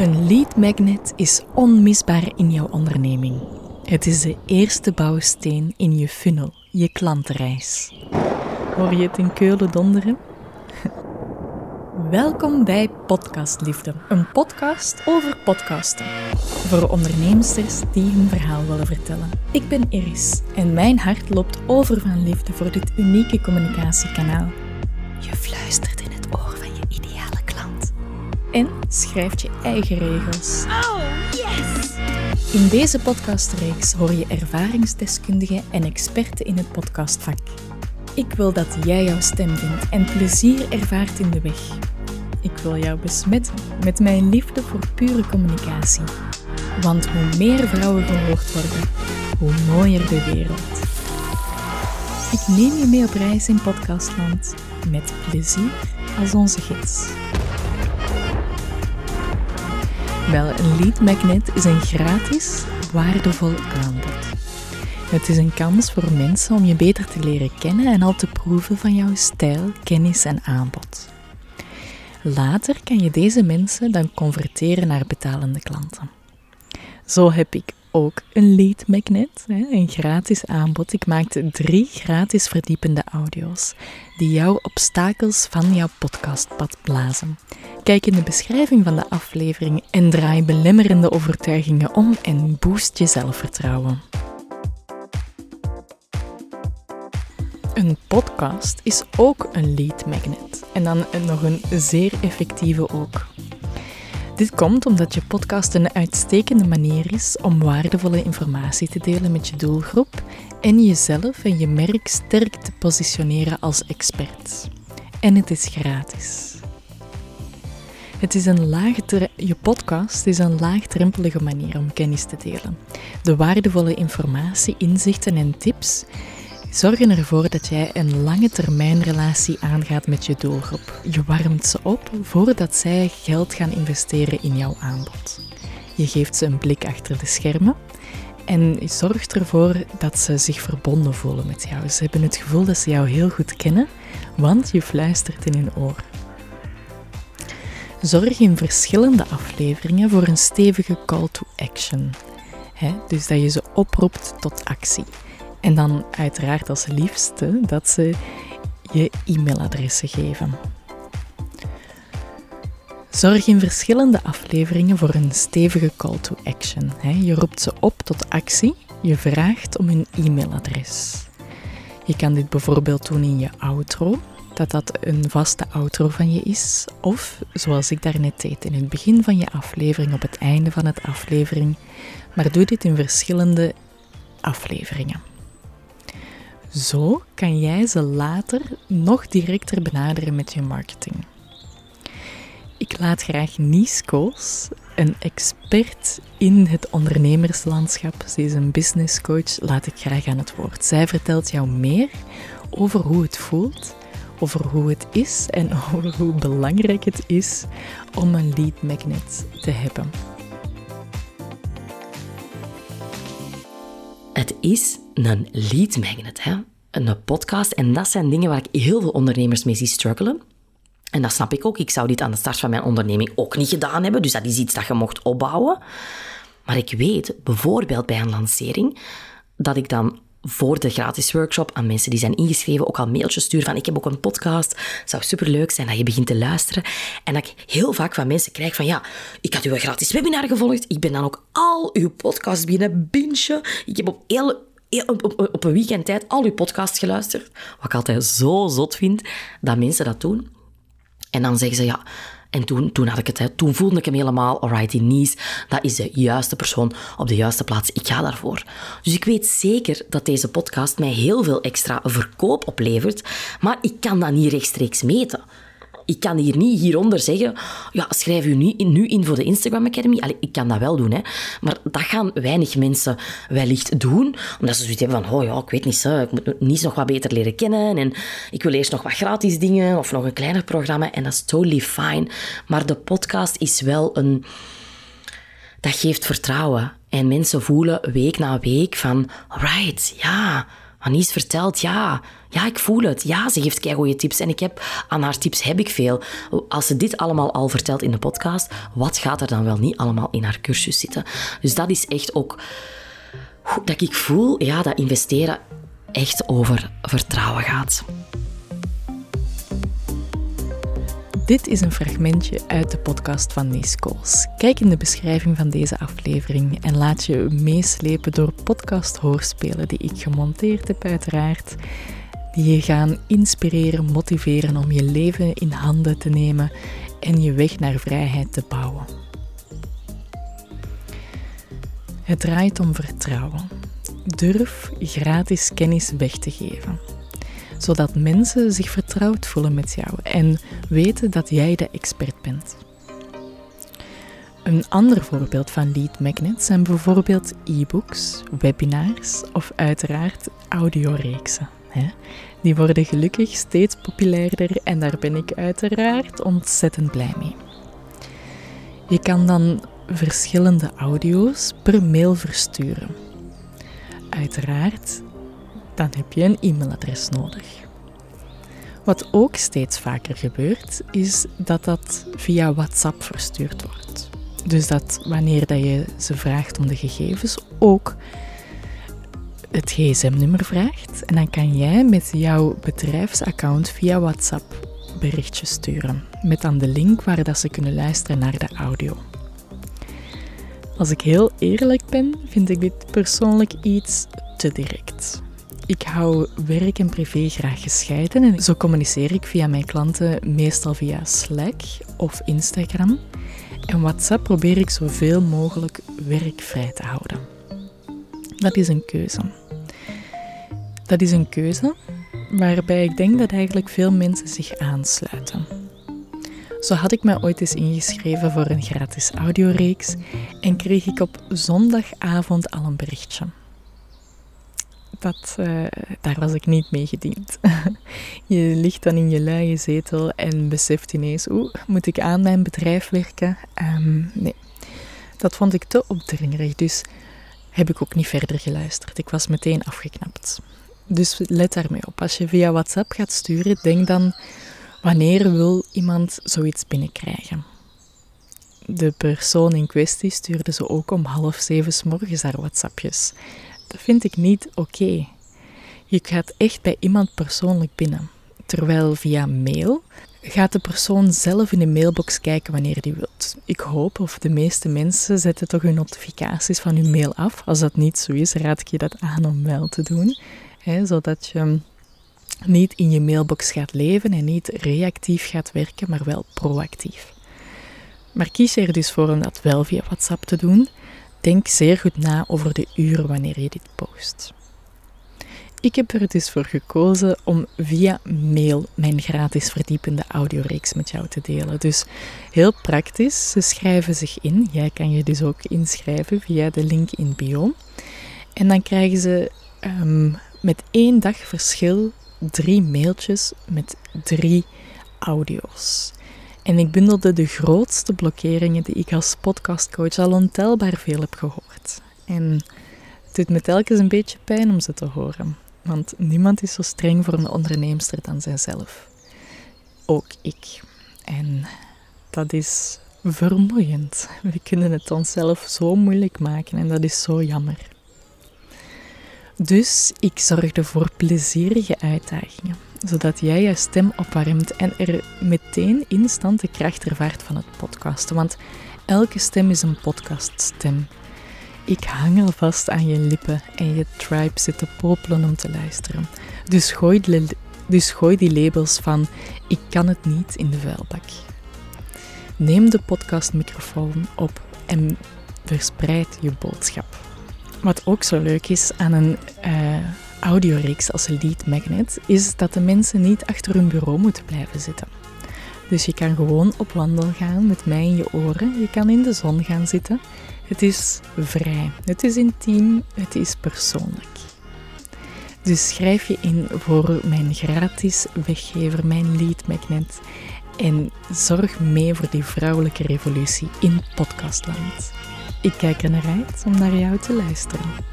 Een lead magnet is onmisbaar in jouw onderneming. Het is de eerste bouwsteen in je funnel, je klantreis. Hoor je het in Keulen donderen? Welkom bij Podcastliefde, een podcast over podcasten. Voor onderneemsters die hun verhaal willen vertellen. Ik ben Iris en mijn hart loopt over van liefde voor dit unieke communicatiekanaal. Je fluistert En schrijft je eigen regels. Oh, yes! In deze podcastreeks hoor je ervaringsdeskundigen en experten in het podcastvak. Ik wil dat jij jouw stem vindt en plezier ervaart in de weg. Ik wil jou besmetten met mijn liefde voor pure communicatie. Want hoe meer vrouwen gehoord worden, hoe mooier de wereld. Ik neem je mee op reis in podcastland met plezier als onze gids. Wel, een lead magnet is een gratis, waardevol aanbod. Het is een kans voor mensen om je beter te leren kennen en al te proeven van jouw stijl, kennis en aanbod. Later kan je deze mensen dan converteren naar betalende klanten. Zo heb ik ook een lead magnet, een gratis aanbod. Ik maakte drie gratis verdiepende audio's die jouw obstakels van jouw podcastpad blazen. Kijk in de beschrijving van de aflevering en draai belemmerende overtuigingen om en boost je zelfvertrouwen. Een podcast is ook een lead magnet en dan nog een zeer effectieve ook. Dit komt omdat je podcast een uitstekende manier is om waardevolle informatie te delen met je doelgroep en jezelf en je merk sterk te positioneren als expert. En het is gratis. Het is een je podcast is een laagdrempelige manier om kennis te delen. De waardevolle informatie, inzichten en tips zorgen ervoor dat jij een lange termijn relatie aangaat met je doelgroep. Je warmt ze op voordat zij geld gaan investeren in jouw aanbod. Je geeft ze een blik achter de schermen en zorgt ervoor dat ze zich verbonden voelen met jou. Ze hebben het gevoel dat ze jou heel goed kennen, want je fluistert in hun oor. Zorg in verschillende afleveringen voor een stevige call to action. dus dat je ze oproept tot actie. En dan uiteraard als liefste dat ze je e-mailadressen geven. Zorg in verschillende afleveringen voor een stevige call to action. Je roept ze op tot actie, je vraagt om hun e-mailadres. Je kan dit bijvoorbeeld doen in je outro, dat dat een vaste outro van je is. Of, zoals ik daarnet deed, in het begin van je aflevering, op het einde van het aflevering. Maar doe dit in verschillende afleveringen. Zo kan jij ze later nog directer benaderen met je marketing. Ik laat graag Nies Koos, een expert in het ondernemerslandschap, ze is een business coach, laat ik graag aan het woord. Zij vertelt jou meer over hoe het voelt, over hoe het is en over hoe belangrijk het is om een lead magnet te hebben. Het is een lead magnet, hè? een podcast. En dat zijn dingen waar ik heel veel ondernemers mee zie struggelen. En dat snap ik ook. Ik zou dit aan de start van mijn onderneming ook niet gedaan hebben. Dus dat is iets dat je mocht opbouwen. Maar ik weet, bijvoorbeeld bij een lancering, dat ik dan voor de gratis workshop aan mensen die zijn ingeschreven ook al mailtjes stuur van ik heb ook een podcast, het zou superleuk zijn dat je begint te luisteren. En dat ik heel vaak van mensen krijg van ja, ik had uw gratis webinar gevolgd, ik ben dan ook al uw podcast binnen bingen. Ik heb op heel op, op een weekend tijd al uw podcast geluisterd. Wat ik altijd zo zot vind, dat mensen dat doen. En dan zeggen ze, ja... En toen, toen had ik het, hè, toen voelde ik hem helemaal, alright, in Nice, dat is de juiste persoon op de juiste plaats. Ik ga daarvoor. Dus ik weet zeker dat deze podcast mij heel veel extra verkoop oplevert, maar ik kan dat niet rechtstreeks meten ik kan hier niet hieronder zeggen, ja, schrijf u nu in, nu in voor de Instagram Academy. Ik kan dat wel doen, hè. Maar dat gaan weinig mensen wellicht doen, omdat ze zoiets hebben van, oh ja, ik weet niet zo, ik moet niet nog wat beter leren kennen en ik wil eerst nog wat gratis dingen of nog een kleiner programma en dat is totally fine. Maar de podcast is wel een... Dat geeft vertrouwen. En mensen voelen week na week van, right, ja, Anies vertelt, ja, ja, ik voel het. Ja, ze geeft goede tips en ik heb, aan haar tips heb ik veel. Als ze dit allemaal al vertelt in de podcast, wat gaat er dan wel niet allemaal in haar cursus zitten? Dus dat is echt ook dat ik voel, ja, dat investeren echt over vertrouwen gaat. Dit is een fragmentje uit de podcast van Nies Kools. Kijk in de beschrijving van deze aflevering en laat je meeslepen door podcast-hoorspelen die ik gemonteerd heb, uiteraard. Die je gaan inspireren, motiveren om je leven in handen te nemen en je weg naar vrijheid te bouwen. Het draait om vertrouwen. Durf gratis kennis weg te geven zodat mensen zich vertrouwd voelen met jou en weten dat jij de expert bent. Een ander voorbeeld van lead magnets zijn bijvoorbeeld e-books, webinars of uiteraard audioreeksen. Die worden gelukkig steeds populairder en daar ben ik uiteraard ontzettend blij mee. Je kan dan verschillende audio's per mail versturen. Uiteraard dan heb je een e-mailadres nodig. Wat ook steeds vaker gebeurt, is dat dat via WhatsApp verstuurd wordt. Dus dat wanneer dat je ze vraagt om de gegevens, ook het gsm-nummer vraagt. En dan kan jij met jouw bedrijfsaccount via WhatsApp berichtjes sturen. Met dan de link waar dat ze kunnen luisteren naar de audio. Als ik heel eerlijk ben, vind ik dit persoonlijk iets te direct. Ik hou werk en privé graag gescheiden en zo communiceer ik via mijn klanten meestal via Slack of Instagram. En WhatsApp probeer ik zoveel mogelijk werkvrij te houden. Dat is een keuze. Dat is een keuze waarbij ik denk dat eigenlijk veel mensen zich aansluiten. Zo had ik mij ooit eens ingeschreven voor een gratis audioreeks en kreeg ik op zondagavond al een berichtje dat, uh, daar was ik niet mee gediend. je ligt dan in je luie zetel en beseft ineens, oeh, moet ik aan mijn bedrijf werken? Um, nee, dat vond ik te opdringerig, dus heb ik ook niet verder geluisterd. Ik was meteen afgeknapt. Dus let daarmee op. Als je via WhatsApp gaat sturen, denk dan, wanneer wil iemand zoiets binnenkrijgen? De persoon in kwestie stuurde ze ook om half zeven s morgens haar WhatsAppjes. Vind ik niet oké. Je gaat echt bij iemand persoonlijk binnen. Terwijl via mail gaat de persoon zelf in de mailbox kijken wanneer die wilt. Ik hoop, of de meeste mensen zetten toch hun notificaties van hun mail af. Als dat niet zo is, raad ik je dat aan om wel te doen. Zodat je niet in je mailbox gaat leven en niet reactief gaat werken, maar wel proactief. Maar kies er dus voor om dat wel via WhatsApp te doen. Denk zeer goed na over de uren wanneer je dit post. Ik heb er dus voor gekozen om via mail mijn gratis verdiepende audioreeks met jou te delen. Dus heel praktisch, ze schrijven zich in. Jij kan je dus ook inschrijven via de link in bio. En dan krijgen ze um, met één dag verschil drie mailtjes met drie audio's. En ik bundelde de grootste blokkeringen die ik als podcastcoach al ontelbaar veel heb gehoord. En het doet me telkens een beetje pijn om ze te horen. Want niemand is zo streng voor een onderneemster dan zijzelf. Ook ik. En dat is vermoeiend. We kunnen het onszelf zo moeilijk maken en dat is zo jammer. Dus ik zorgde voor plezierige uitdagingen zodat jij je stem opwarmt en er meteen instant de kracht ervaart van het podcasten. Want elke stem is een podcaststem. Ik hang al vast aan je lippen en je tribe zit te popelen om te luisteren. Dus gooi, dus gooi die labels van ik kan het niet in de vuilbak. Neem de podcastmicrofoon op en verspreid je boodschap. Wat ook zo leuk is aan een uh, audioreeks als lead magnet is dat de mensen niet achter hun bureau moeten blijven zitten. Dus je kan gewoon op wandel gaan met mij in je oren. Je kan in de zon gaan zitten. Het is vrij. Het is intiem. Het is persoonlijk. Dus schrijf je in voor mijn gratis weggever, mijn lead magnet. En zorg mee voor die vrouwelijke revolutie in podcastland. Ik kijk er naar uit om naar jou te luisteren.